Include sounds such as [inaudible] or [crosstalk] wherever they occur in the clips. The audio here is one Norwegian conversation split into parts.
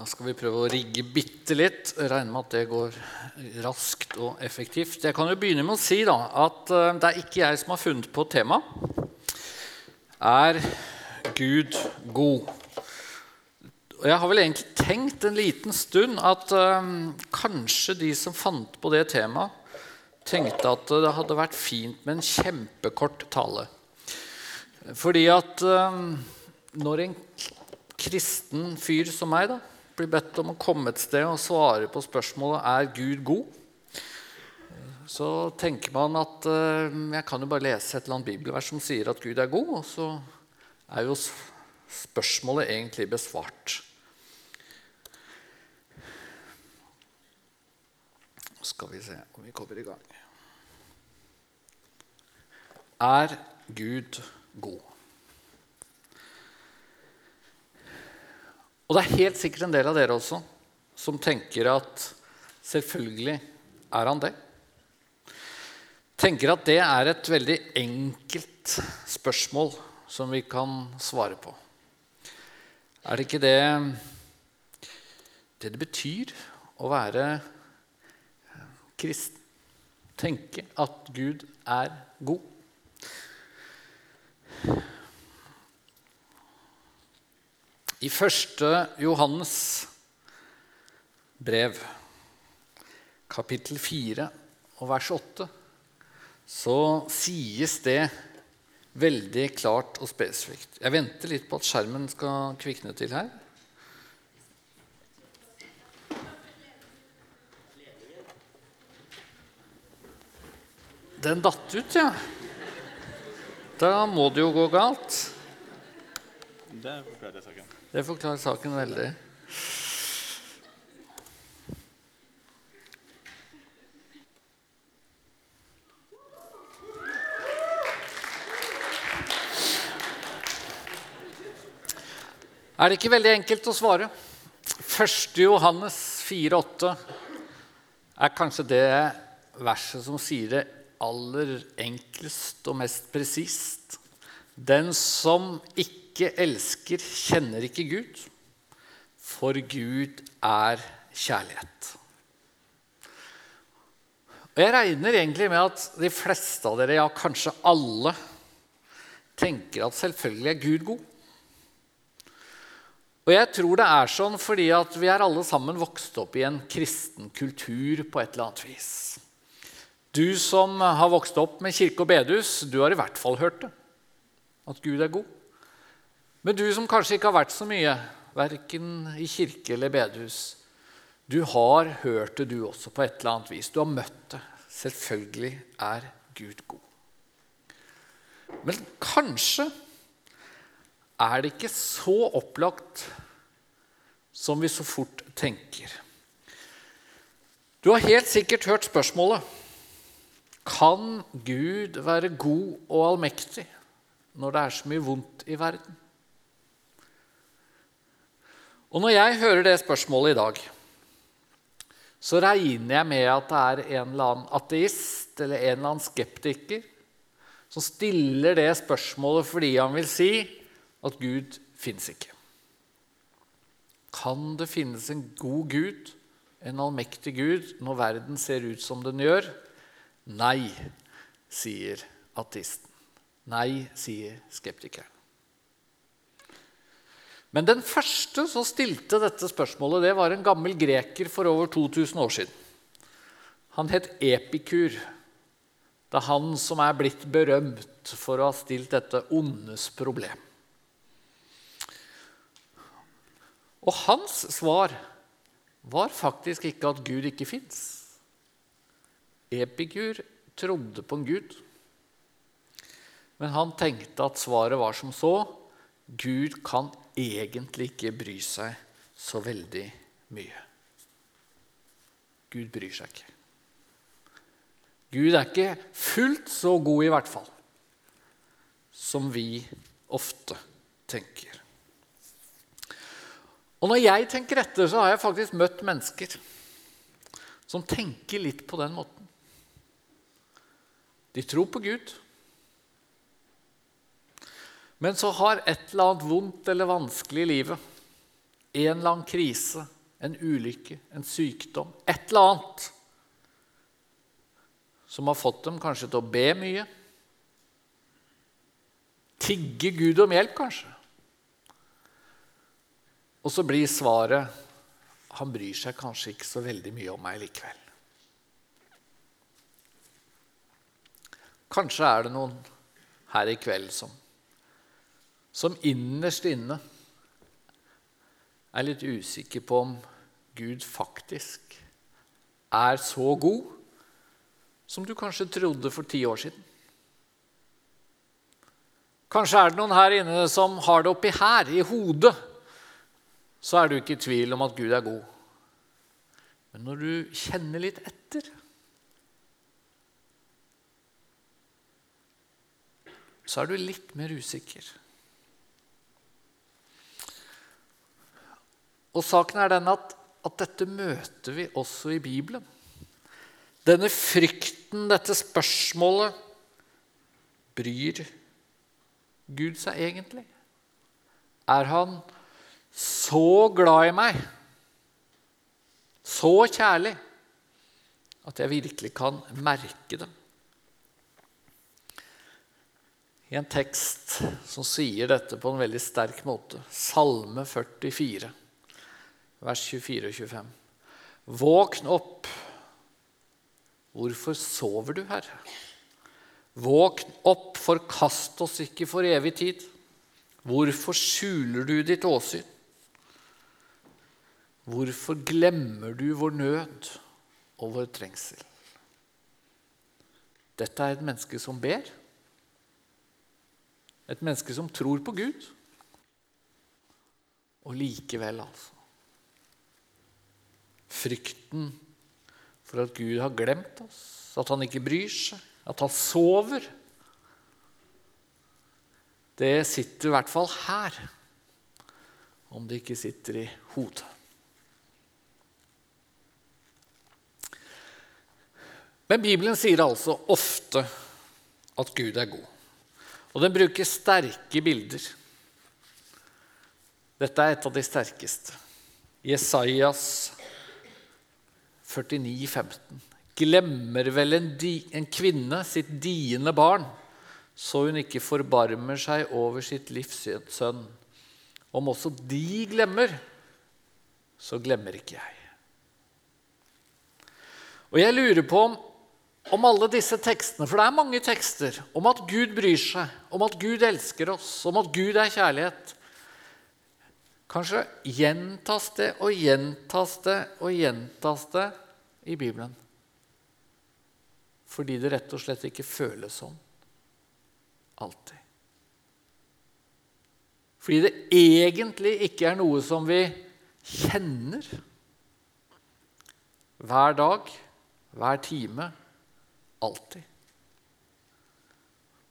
Da skal vi prøve å rigge bitte litt. Regner med at det går raskt og effektivt. Jeg kan jo begynne med å si da, at eh, det er ikke jeg som har funnet på temaet. Er Gud god? Og jeg har vel egentlig tenkt en liten stund at um, kanskje de som fant på det temaet, tenkte at det hadde vært fint med en kjempekort tale. Fordi at um, når en kristen fyr som meg da, blir bedt om å komme et sted og svare på spørsmålet er Gud god, så tenker man at uh, jeg kan jo bare lese et eller annet bibelvers som sier at Gud er god, og så er jo spørsmålet egentlig besvart. Skal vi se om vi kommer i gang. Er Gud god? Og det er helt sikkert en del av dere også som tenker at selvfølgelig er han det. Tenker at det er et veldig enkelt spørsmål som vi kan svare på. Er det ikke det det, det betyr å være kristen? Tenke at Gud er god? I første Johannes brev, kapittel 4 og vers 8, så sies det veldig klart og spesifikt. Jeg venter litt på at skjermen skal kvikne til her. Den datt ut, ja. Da må det jo gå galt. Det forklarer saken. Det forklarer saken veldig. Er det ikke veldig enkelt å svare? 1. Johannes 4,8 er kanskje det verset som sier det aller enklest og mest presist. Den som ikke elsker, kjenner ikke Gud, for Gud er kjærlighet. Og Jeg regner egentlig med at de fleste av dere, ja kanskje alle, tenker at selvfølgelig er Gud god. Og jeg tror det er sånn fordi at vi er alle sammen vokst opp i en kristen kultur på et eller annet vis. Du som har vokst opp med kirke og bedehus, du har i hvert fall hørt det. At Gud er god. Men du som kanskje ikke har vært så mye, verken i kirke eller bedehus, du har hørt det, du også, på et eller annet vis. Du har møtt det. Selvfølgelig er Gud god. Men kanskje er det ikke så opplagt som vi så fort tenker. Du har helt sikkert hørt spørsmålet Kan Gud være god og allmektig når det er så mye vondt i verden? Og når jeg hører det spørsmålet i dag, så regner jeg med at det er en eller annen ateist eller en eller annen skeptiker som stiller det spørsmålet fordi han vil si at Gud fins ikke. Kan det finnes en god Gud, en allmektig Gud, når verden ser ut som den gjør? Nei, sier ateisten. Nei, sier skeptikeren. Men den første som stilte dette spørsmålet, det var en gammel greker for over 2000 år siden. Han het Epikur. Det er han som er blitt berømt for å ha stilt dette ondes problem. Og hans svar var faktisk ikke at Gud ikke fins. Epikur trodde på en gud. Men han tenkte at svaret var som så Gud kan egentlig ikke bry seg så veldig mye. Gud bryr seg ikke. Gud er ikke fullt så god, i hvert fall, som vi ofte tenker. Og når jeg tenker etter, så har jeg faktisk møtt mennesker som tenker litt på den måten. De tror på Gud, men så har et eller annet vondt eller vanskelig i livet en eller annen krise, en ulykke, en sykdom, et eller annet som har fått dem kanskje til å be mye. Tigge Gud om hjelp, kanskje. Og så blir svaret han bryr seg kanskje ikke så veldig mye om meg likevel. Kanskje er det noen her i kveld som, som innerst inne er litt usikker på om Gud faktisk er så god som du kanskje trodde for ti år siden. Kanskje er det noen her inne som har det oppi her, i hodet. Så er du ikke i tvil om at Gud er god. Men når du kjenner litt etter Så er du litt mer usikker. Og saken er den at, at dette møter vi også i Bibelen. Denne frykten, dette spørsmålet Bryr Gud seg egentlig? Er han så glad i meg, så kjærlig, at jeg virkelig kan merke dem? i en tekst som sier dette på en veldig sterk måte. Salme 44, vers 24 og 25. Våkn opp. Hvorfor sover du, Herre? Våkn opp, forkast oss ikke for evig tid. Hvorfor skjuler du ditt åsyn? Hvorfor glemmer du vår nød og vår trengsel? Dette er et menneske som ber. Et menneske som tror på Gud. Og likevel, altså Frykten for at Gud har glemt oss, at han ikke bryr seg, at han sover. Det sitter i hvert fall her, om det ikke sitter i hodet. Men Bibelen sier altså ofte at Gud er god. Og den bruker sterke bilder. Dette er et av de sterkeste. Jesajas 49, 15. Glemmer vel en, di, en kvinne sitt diende barn, så hun ikke forbarmer seg over sitt livs sønn. Om også de glemmer, så glemmer ikke jeg. Og jeg lurer på om om alle disse tekstene, for det er mange tekster om at Gud bryr seg, om at Gud elsker oss, om at Gud er kjærlighet. Kanskje gjentas det og gjentas det og gjentas det i Bibelen. Fordi det rett og slett ikke føles sånn alltid. Fordi det egentlig ikke er noe som vi kjenner hver dag, hver time Alltid.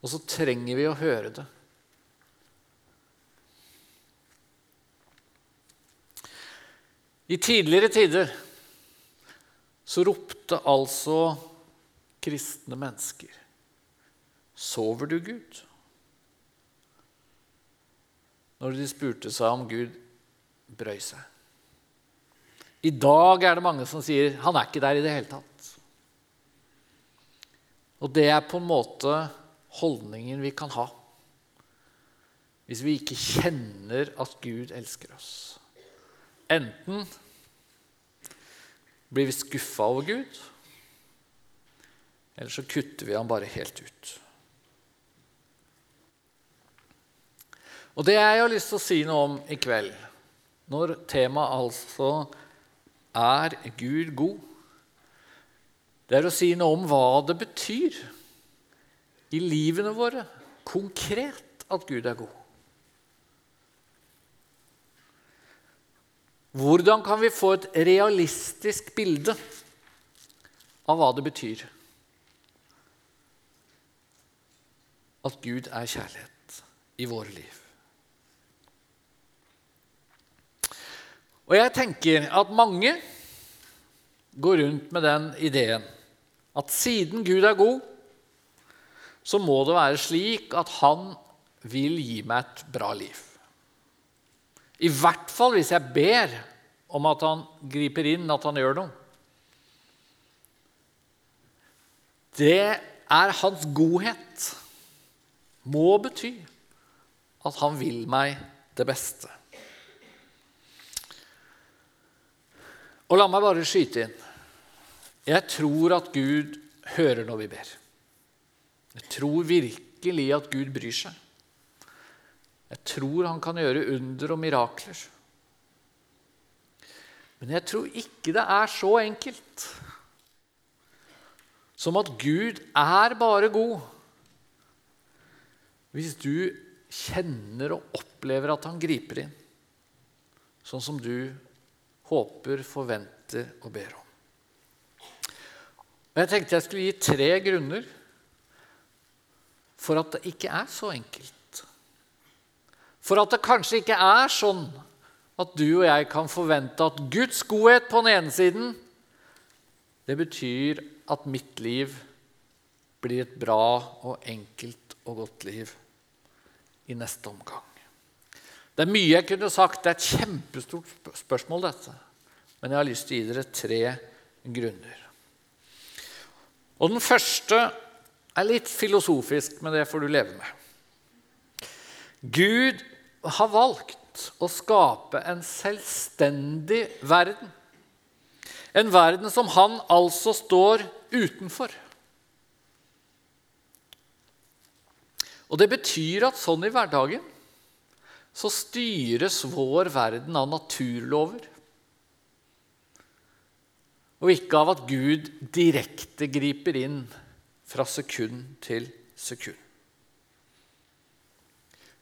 Og så trenger vi å høre det. I tidligere tider så ropte altså kristne mennesker Sover du, Gud? Når de spurte seg om Gud brøy seg. I dag er det mange som sier han er ikke der i det hele tatt. Og det er på en måte holdningen vi kan ha hvis vi ikke kjenner at Gud elsker oss. Enten blir vi skuffa over Gud, eller så kutter vi ham bare helt ut. Og det jeg har lyst til å si noe om i kveld, når temaet altså er Gud god, det er å si noe om hva det betyr i livene våre konkret at Gud er god. Hvordan kan vi få et realistisk bilde av hva det betyr at Gud er kjærlighet i våre liv? Og jeg tenker at mange går rundt med den ideen at siden Gud er god, så må det være slik at han vil gi meg et bra liv. I hvert fall hvis jeg ber om at han griper inn, at han gjør noe. Det er hans godhet. Må bety at han vil meg det beste. Og la meg bare skyte inn. Jeg tror at Gud hører når vi ber. Jeg tror virkelig at Gud bryr seg. Jeg tror han kan gjøre under og mirakler. Men jeg tror ikke det er så enkelt som at Gud er bare god. Hvis du kjenner og opplever at han griper inn, sånn som du håper, forventer og ber om. Og Jeg tenkte jeg skulle gi tre grunner for at det ikke er så enkelt. For at det kanskje ikke er sånn at du og jeg kan forvente at Guds godhet på den ene siden det betyr at mitt liv blir et bra og enkelt og godt liv i neste omgang. Det er mye jeg kunne sagt. Det er et kjempestort spørsmål, dette. Men jeg har lyst til å gi dere tre grunner. Og Den første er litt filosofisk, men det får du leve med. Gud har valgt å skape en selvstendig verden. En verden som han altså står utenfor. Og Det betyr at sånn i hverdagen så styres vår verden av naturlover. Og ikke av at Gud direkte griper inn fra sekund til sekund.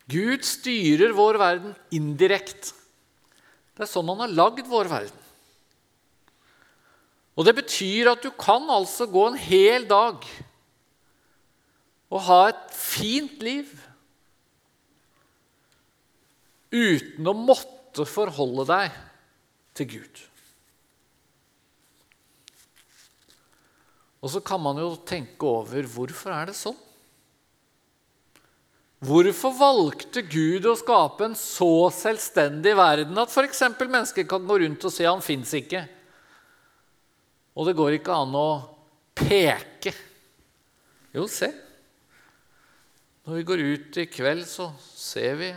Gud styrer vår verden indirekte. Det er sånn han har lagd vår verden. Og Det betyr at du kan altså gå en hel dag og ha et fint liv uten å måtte forholde deg til Gud. Og så kan man jo tenke over hvorfor er det sånn? Hvorfor valgte Gud å skape en så selvstendig verden at f.eks. mennesker kan gå rundt og si han fins ikke? Og det går ikke an å peke. Jo, se. Når vi går ut i kveld, så ser vi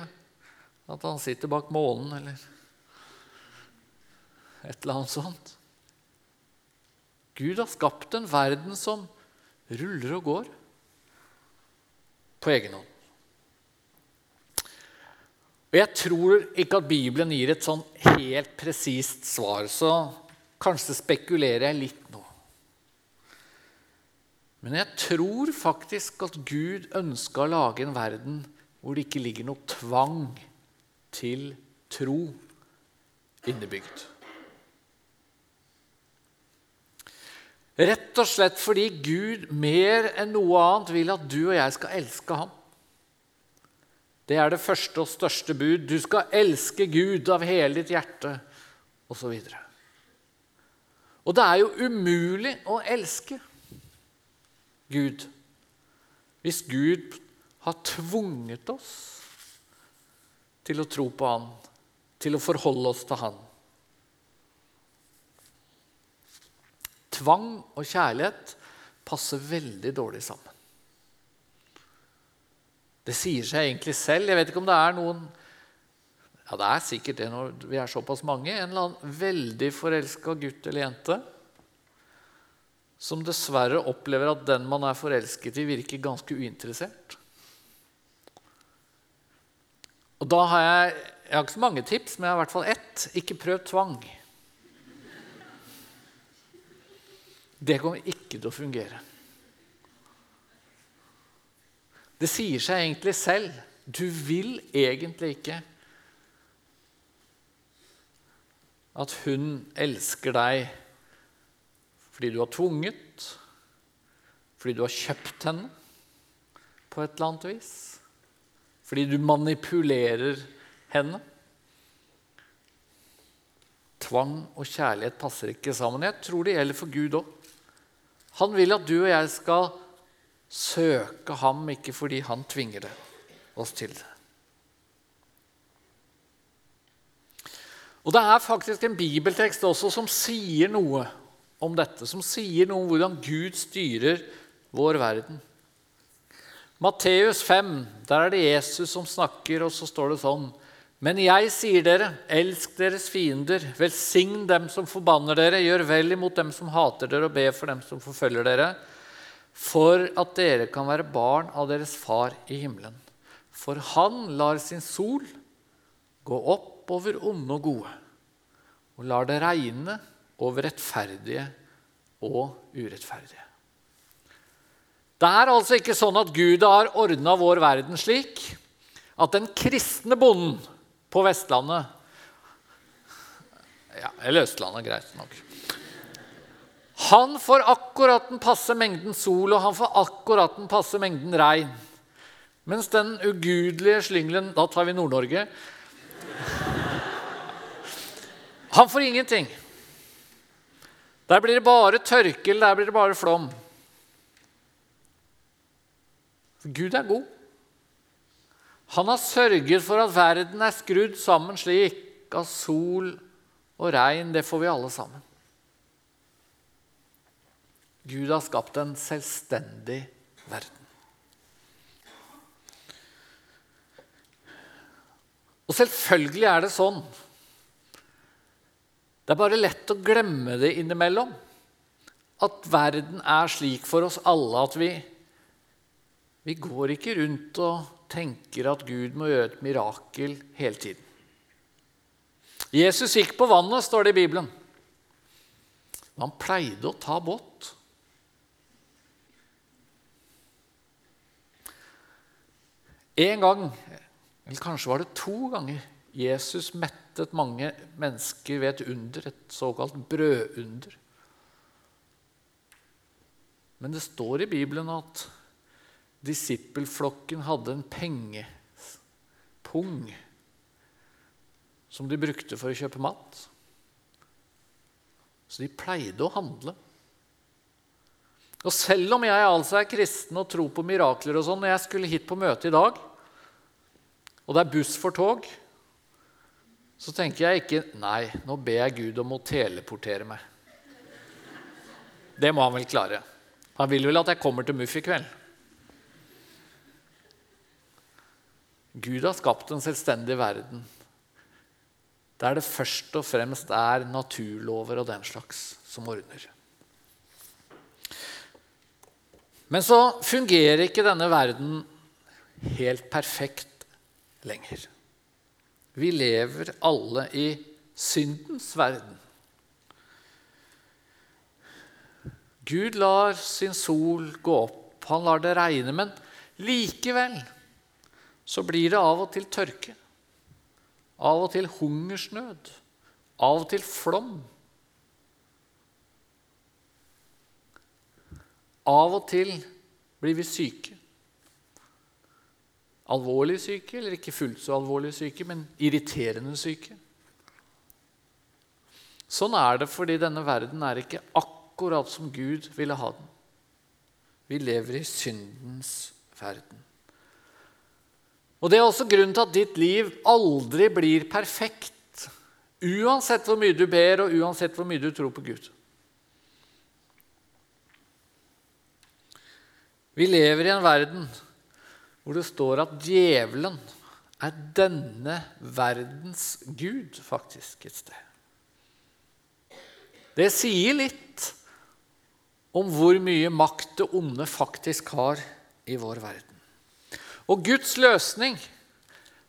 at han sitter bak månen, eller et eller annet sånt. Gud har skapt en verden som ruller og går på egen hånd. Og Jeg tror ikke at Bibelen gir et sånn helt presist svar, så Kanskje spekulerer jeg litt nå. Men jeg tror faktisk at Gud ønska å lage en verden hvor det ikke ligger noe tvang til tro innebygd. Rett og slett fordi Gud mer enn noe annet vil at du og jeg skal elske ham. Det er det første og største bud. Du skal elske Gud av hele ditt hjerte, osv. Og det er jo umulig å elske Gud hvis Gud har tvunget oss til å tro på Han, til å forholde oss til Han. Tvang og kjærlighet passer veldig dårlig sammen. Det sier seg egentlig selv. Jeg vet ikke om det er noen ja, det er sikkert det når vi er såpass mange. En eller annen veldig forelska gutt eller jente som dessverre opplever at den man er forelsket i, virker ganske uinteressert. Og da har jeg Jeg har ikke så mange tips, men jeg har i hvert fall ett. Ikke prøv tvang. Det kommer ikke til å fungere. Det sier seg egentlig selv. Du vil egentlig ikke at hun elsker deg fordi du har tvunget, fordi du har kjøpt henne på et eller annet vis, fordi du manipulerer henne. Tvang og kjærlighet passer ikke sammen. Jeg tror det gjelder for Gud òg. Han vil at du og jeg skal søke ham, ikke fordi han tvinger det, oss til det. Og det er faktisk en bibeltekst også som sier noe om dette. Som sier noe om hvordan Gud styrer vår verden. Matteus 5, der er det Jesus som snakker, og så står det sånn men jeg sier dere, elsk deres fiender, velsign dem som forbanner dere, gjør vel imot dem som hater dere, og be for dem som forfølger dere, for at dere kan være barn av deres far i himmelen. For han lar sin sol gå opp over onde og gode, og lar det regne over rettferdige og urettferdige. Det er altså ikke sånn at Gud har ordna vår verden slik at den kristne bonden på Vestlandet ja, Eller Østlandet, greit nok. Han får akkurat den passe mengden sol, og han får akkurat den passe mengden regn. Mens den ugudelige slyngelen Da tar vi Nord-Norge. Han får ingenting. Der blir det bare tørke, eller der blir det bare flom. Gud er god. Han har sørget for at verden er skrudd sammen slik at sol og regn, det får vi alle sammen. Gud har skapt en selvstendig verden. Og selvfølgelig er det sånn. Det er bare lett å glemme det innimellom. At verden er slik for oss alle at vi, vi går ikke rundt og tenker at Gud må gjøre et mirakel hele tiden. Jesus gikk på vannet, står det i Bibelen. Han pleide å ta båt. En gang, eller kanskje var det to ganger, Jesus mettet mange mennesker ved et under, et såkalt brødunder. Men det står i Bibelen at disippelflokken hadde en pengepung som de brukte for å kjøpe mat. Så de pleide å handle. Og selv om jeg altså er kristen og tror på mirakler og sånn, når jeg skulle hit på møte i dag, og det er buss for tog, så tenker jeg ikke Nei, nå ber jeg Gud om å teleportere meg. Det må han vel klare. Han vil vel at jeg kommer til Muff i kveld. Gud har skapt en selvstendig verden der det først og fremst er naturlover og den slags som ordner. Men så fungerer ikke denne verden helt perfekt lenger. Vi lever alle i syndens verden. Gud lar sin sol gå opp, han lar det regne, men likevel så blir det av og til tørke. Av og til hungersnød. Av og til flom. Av og til blir vi syke. Alvorlig syke, eller ikke fullt så alvorlig syke, men irriterende syke. Sånn er det fordi denne verden er ikke akkurat som Gud ville ha den. Vi lever i syndens verden. Og Det er også grunnen til at ditt liv aldri blir perfekt. Uansett hvor mye du ber, og uansett hvor mye du tror på Gud. Vi lever i en verden hvor det står at djevelen er denne verdens gud, faktisk, et sted. Det sier litt om hvor mye makt det onde faktisk har i vår verden. Og Guds løsning,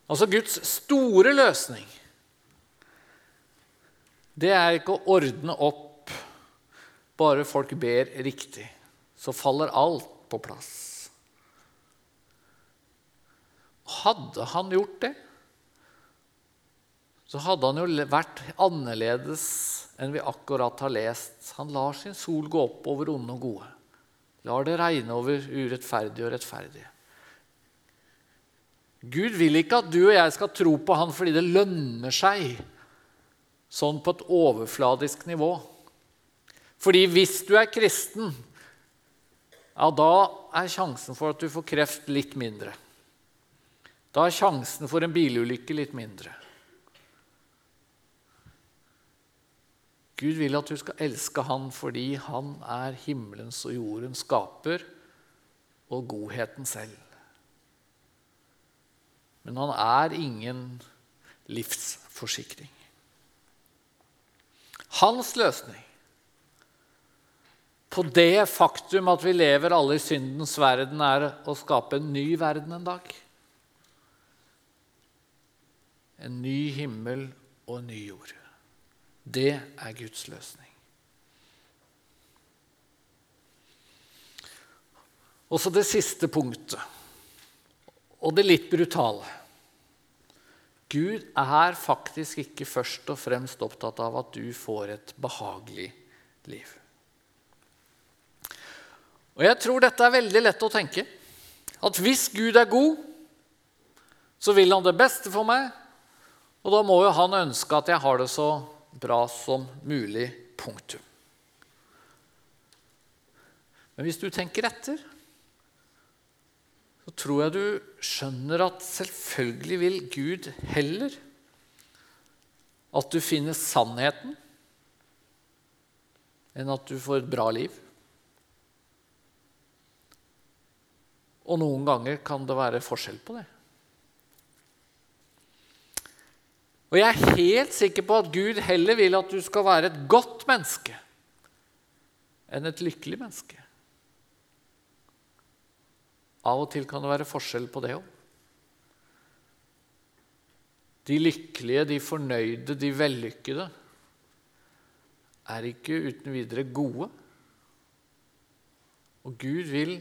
altså Guds store løsning, det er ikke å ordne opp bare folk ber riktig. Så faller alt på plass. Hadde han gjort det, så hadde han jo vært annerledes enn vi akkurat har lest. Han lar sin sol gå opp over onde og gode. Lar det regne over urettferdige og rettferdige. Gud vil ikke at du og jeg skal tro på han fordi det lønner seg sånn på et overfladisk nivå. Fordi hvis du er kristen, ja, da er sjansen for at du får kreft, litt mindre. Da er sjansen for en bilulykke litt mindre. Gud vil at du skal elske Han fordi Han er himmelens og jordens skaper og godheten selv. Men han er ingen livsforsikring. Hans løsning på det faktum at vi lever alle i syndens verden, er å skape en ny verden en dag. En ny himmel og en ny jord. Det er Guds løsning. Og så det siste punktet, og det litt brutale. Gud er faktisk ikke først og fremst opptatt av at du får et behagelig liv. Og jeg tror dette er veldig lett å tenke. At hvis Gud er god, så vil han det beste for meg. Og da må jo han ønske at jeg har det så bra som mulig. Punktum. Men hvis du tenker etter, så tror jeg du skjønner at selvfølgelig vil Gud heller at du finner sannheten, enn at du får et bra liv. Og noen ganger kan det være forskjell på det. Og jeg er helt sikker på at Gud heller vil at du skal være et godt menneske enn et lykkelig menneske. Av og til kan det være forskjell på det òg. De lykkelige, de fornøyde, de vellykkede er ikke uten videre gode. Og Gud vil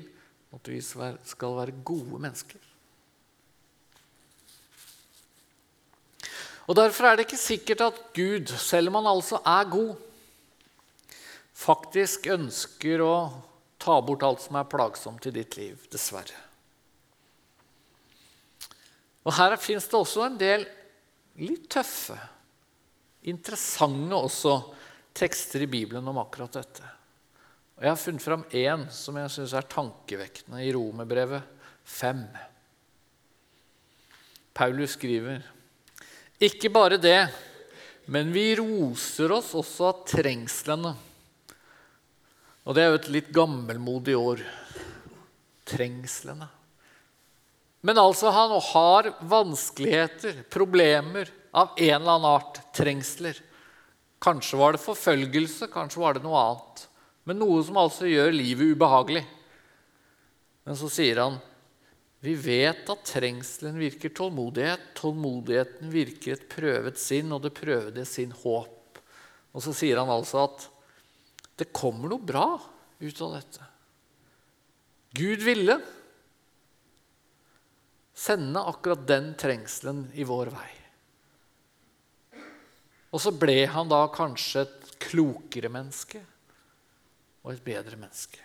at vi skal være gode mennesker. Og Derfor er det ikke sikkert at Gud, selv om han altså er god, faktisk ønsker å ta bort alt som er plagsomt i ditt liv, dessverre. Og Her fins det også en del litt tøffe, interessante også, tekster i Bibelen om akkurat dette. Og Jeg har funnet fram én som jeg syns er tankevekkende, i Romerbrevet 5. Paulus skriver ikke bare det, men vi roser oss også av trengslene. Og det er jo et litt gammelmodig år. Trengslene. Men altså, han har vanskeligheter, problemer av en eller annen art. Trengsler. Kanskje var det forfølgelse, kanskje var det noe annet men noe som altså gjør livet ubehagelig. Men så sier han vi vet at trengselen virker tålmodighet. Tålmodigheten virker et prøvet sinn, og det prøvede sin håp. Og så sier han altså at det kommer noe bra ut av dette. Gud ville sende akkurat den trengselen i vår vei. Og så ble han da kanskje et klokere menneske og et bedre menneske.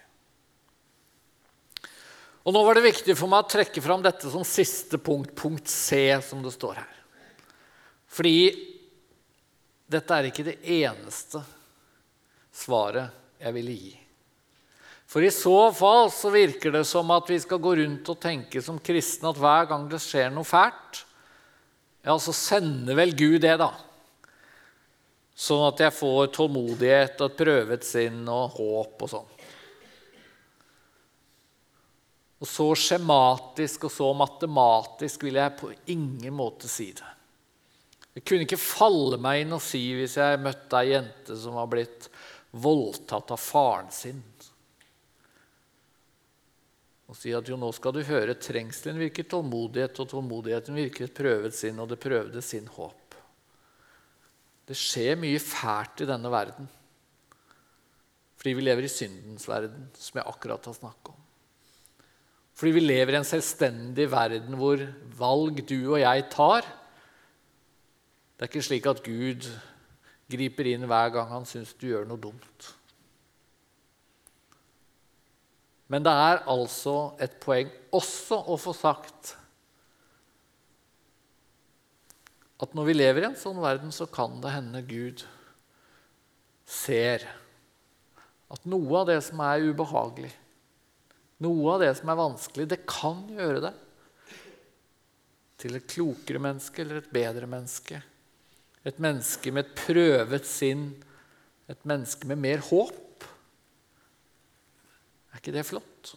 Og Nå var det viktig for meg å trekke fram dette som siste punkt, punkt C, som det står her. Fordi dette er ikke det eneste svaret jeg ville gi. For i så fall så virker det som at vi skal gå rundt og tenke som kristne at hver gang det skjer noe fælt, ja, så sender vel Gud det, da. Sånn at jeg får tålmodighet og et prøvet sinn og håp og sånn. Og så skjematisk og så matematisk vil jeg på ingen måte si det. Det kunne ikke falle meg inn å si hvis jeg møtte ei jente som var blitt voldtatt av faren sin. Og si at jo, nå skal du høre trengselen virker tålmodighet, og tålmodigheten virker et prøvet sinn, og det prøvde sin håp. Det skjer mye fælt i denne verden fordi vi lever i syndens verden, som jeg akkurat har snakket om. Fordi vi lever i en selvstendig verden hvor valg du og jeg tar Det er ikke slik at Gud griper inn hver gang han syns du gjør noe dumt. Men det er altså et poeng også å få sagt at når vi lever i en sånn verden, så kan det hende Gud ser at noe av det som er ubehagelig, noe av det som er vanskelig, det kan gjøre det til et klokere menneske eller et bedre menneske. Et menneske med et prøvet sinn Et menneske med mer håp. Er ikke det flott?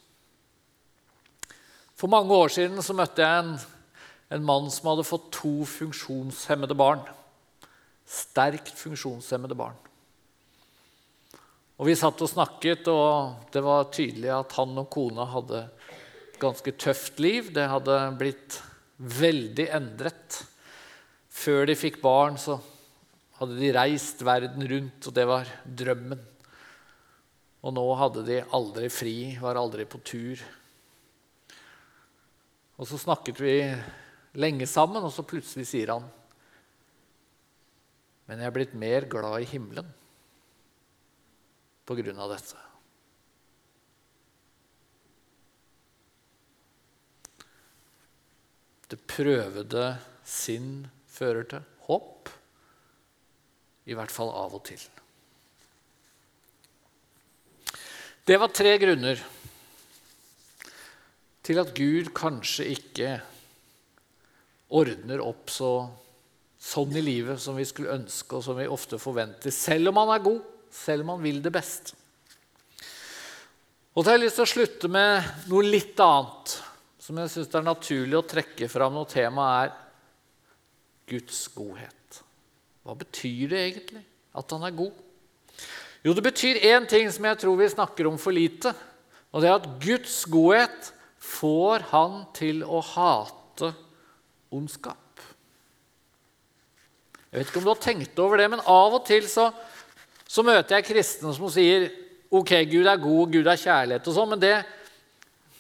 For mange år siden så møtte jeg en, en mann som hadde fått to funksjonshemmede barn. Sterkt funksjonshemmede barn. Og Vi satt og snakket, og det var tydelig at han og kona hadde et ganske tøft liv. Det hadde blitt veldig endret. Før de fikk barn, så hadde de reist verden rundt, og det var drømmen. Og nå hadde de aldri fri, var aldri på tur. Og så snakket vi lenge sammen, og så plutselig sier han Men jeg er blitt mer glad i himmelen på grunn av dette. Det prøvede sinn fører til håp. I hvert fall av og til. Det var tre grunner til at Gud kanskje ikke ordner opp så, sånn i livet som vi skulle ønske, og som vi ofte forventer, selv om han er god, selv om han vil det best. Og så har jeg lyst til å slutte med noe litt annet, som jeg syns er naturlig å trekke fram når temaet er Guds godhet. Hva betyr det egentlig at han er god? Jo, det betyr én ting som jeg tror vi snakker om for lite. Og det er at Guds godhet får han til å hate ondskap. Jeg vet ikke om du har tenkt over det, men av og til så, så møter jeg kristne som sier ok, Gud er god, Gud er kjærlighet og sånn, men det,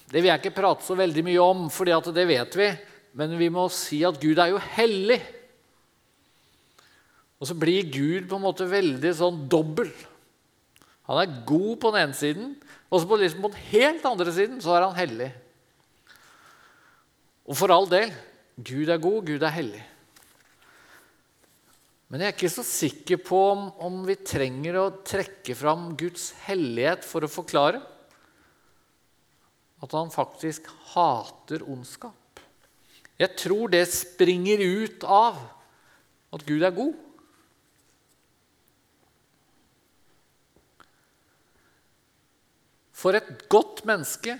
det, vil jeg ikke prate så veldig mye om, for det vet vi. Men vi må si at Gud er jo hellig. Og så blir Gud på en måte veldig sånn dobbel. Han er god på den ene siden, og så på, liksom på den helt andre siden så er han hellig. Og for all del Gud er god, Gud er hellig. Men jeg er ikke så sikker på om, om vi trenger å trekke fram Guds hellighet for å forklare at han faktisk hater ondskap. Jeg tror det springer ut av at Gud er god. For et godt menneske,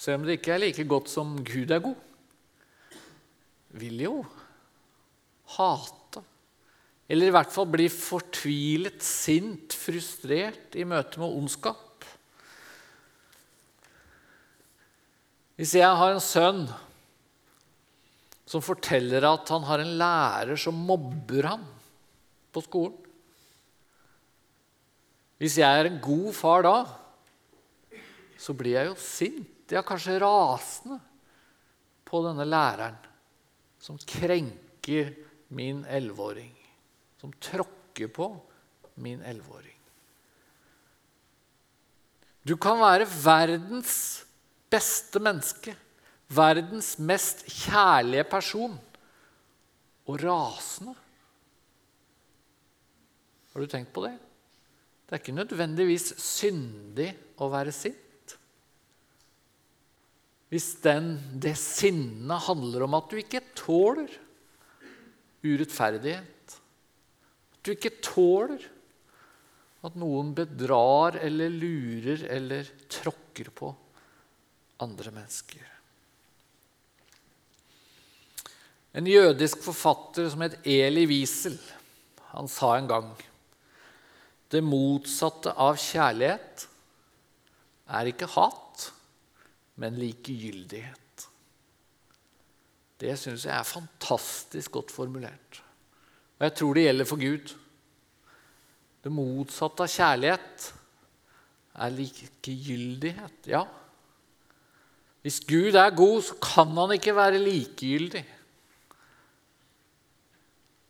selv om det ikke er like godt som Gud er god, vil jo hate, eller i hvert fall bli fortvilet, sint, frustrert i møte med ondskap. Hvis jeg har en sønn som forteller at han har en lærer som mobber ham på skolen hvis jeg er en god far da, så blir jeg jo sint, ja, kanskje rasende, på denne læreren som krenker min elleveåring, som tråkker på min elleveåring. Du kan være verdens beste menneske, verdens mest kjærlige person, og rasende. Har du tenkt på det? Det er ikke nødvendigvis syndig å være sint. Hvis den, det sinnet handler om at du ikke tåler urettferdighet, at du ikke tåler at noen bedrar eller lurer eller tråkker på andre mennesker. En jødisk forfatter som het Eli Wiesel, han sa en gang det motsatte av kjærlighet er ikke hat, men likegyldighet. Det syns jeg er fantastisk godt formulert. Og jeg tror det gjelder for Gud. Det motsatte av kjærlighet er likegyldighet. Ja. Hvis Gud er god, så kan han ikke være likegyldig.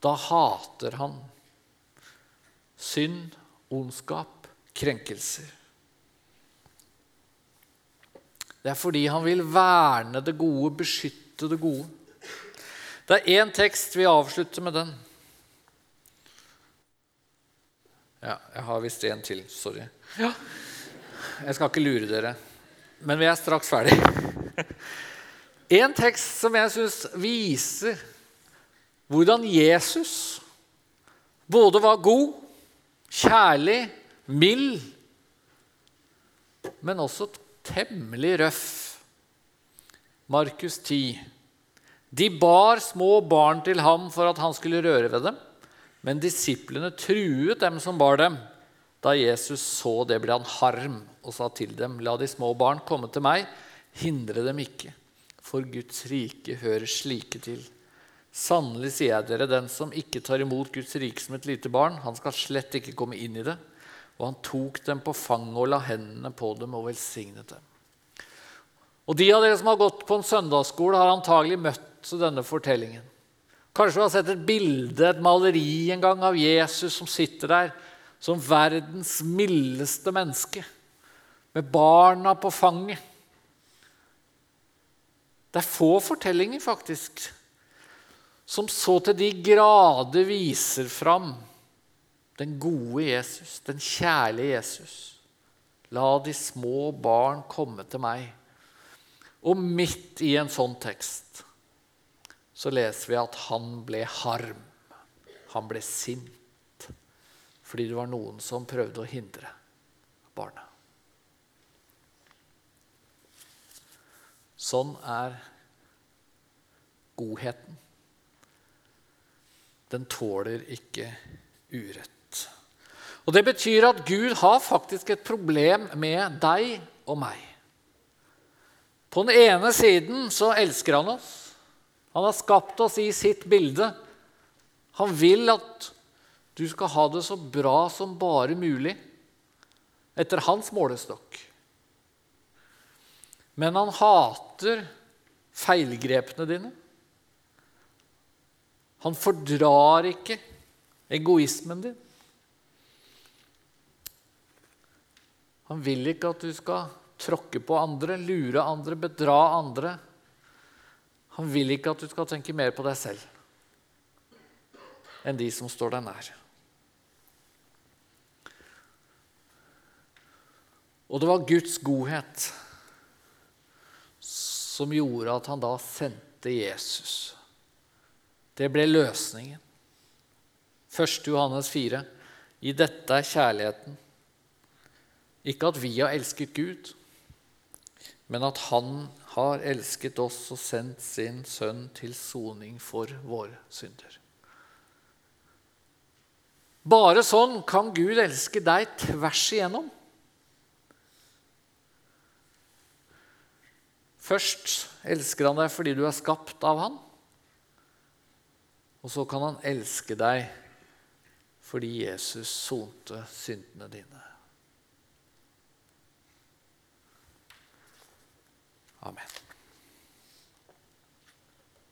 Da hater han synd ondskap, krenkelser. Det er fordi han vil verne det gode, beskytte det gode. Det er én tekst vi avslutter med den. Ja, jeg har visst en til. Sorry. Ja. Jeg skal ikke lure dere, men vi er straks ferdig. [laughs] En tekst som jeg syns viser hvordan Jesus både var god, kjærlig, mild, men også temmelig røff. Markus 10. De bar små barn til ham for at han skulle røre ved dem, men disiplene truet dem som bar dem. Da Jesus så det, ble han harm og sa til dem, la de små barn komme til meg, hindre dem ikke, for Guds rike hører slike til. Sannelig sier jeg dere, den som ikke tar imot Guds rike som et lite barn, han skal slett ikke komme inn i det. Og han tok dem på fanget og la hendene på dem og velsignet dem. Og De av dere som har gått på en søndagsskole, har antagelig møtt denne fortellingen. Kanskje du har sett et bilde, et maleri en gang av Jesus som sitter der som verdens mildeste menneske, med barna på fanget. Det er få fortellinger, faktisk, som så til de grader viser fram den gode Jesus, den kjærlige Jesus. La de små barn komme til meg. Og midt i en sånn tekst så leser vi at han ble harm. Han ble sint fordi det var noen som prøvde å hindre barna. Sånn er godheten. Den tåler ikke urett. Og Det betyr at Gud har faktisk et problem med deg og meg. På den ene siden så elsker han oss. Han har skapt oss i sitt bilde. Han vil at du skal ha det så bra som bare mulig etter hans målestokk. Men han hater feilgrepene dine. Han fordrar ikke egoismen din. Han vil ikke at du skal tråkke på andre, lure andre, bedra andre. Han vil ikke at du skal tenke mer på deg selv enn de som står deg nær. Og det var Guds godhet som gjorde at han da sendte Jesus. Det ble løsningen. 1. Johannes 4. I dette er kjærligheten. Ikke at vi har elsket Gud, men at Han har elsket oss og sendt sin sønn til soning for våre synder. Bare sånn kan Gud elske deg tvers igjennom. Først elsker han deg fordi du er skapt av han. Og så kan han elske deg fordi Jesus sonte syndene dine. Amen.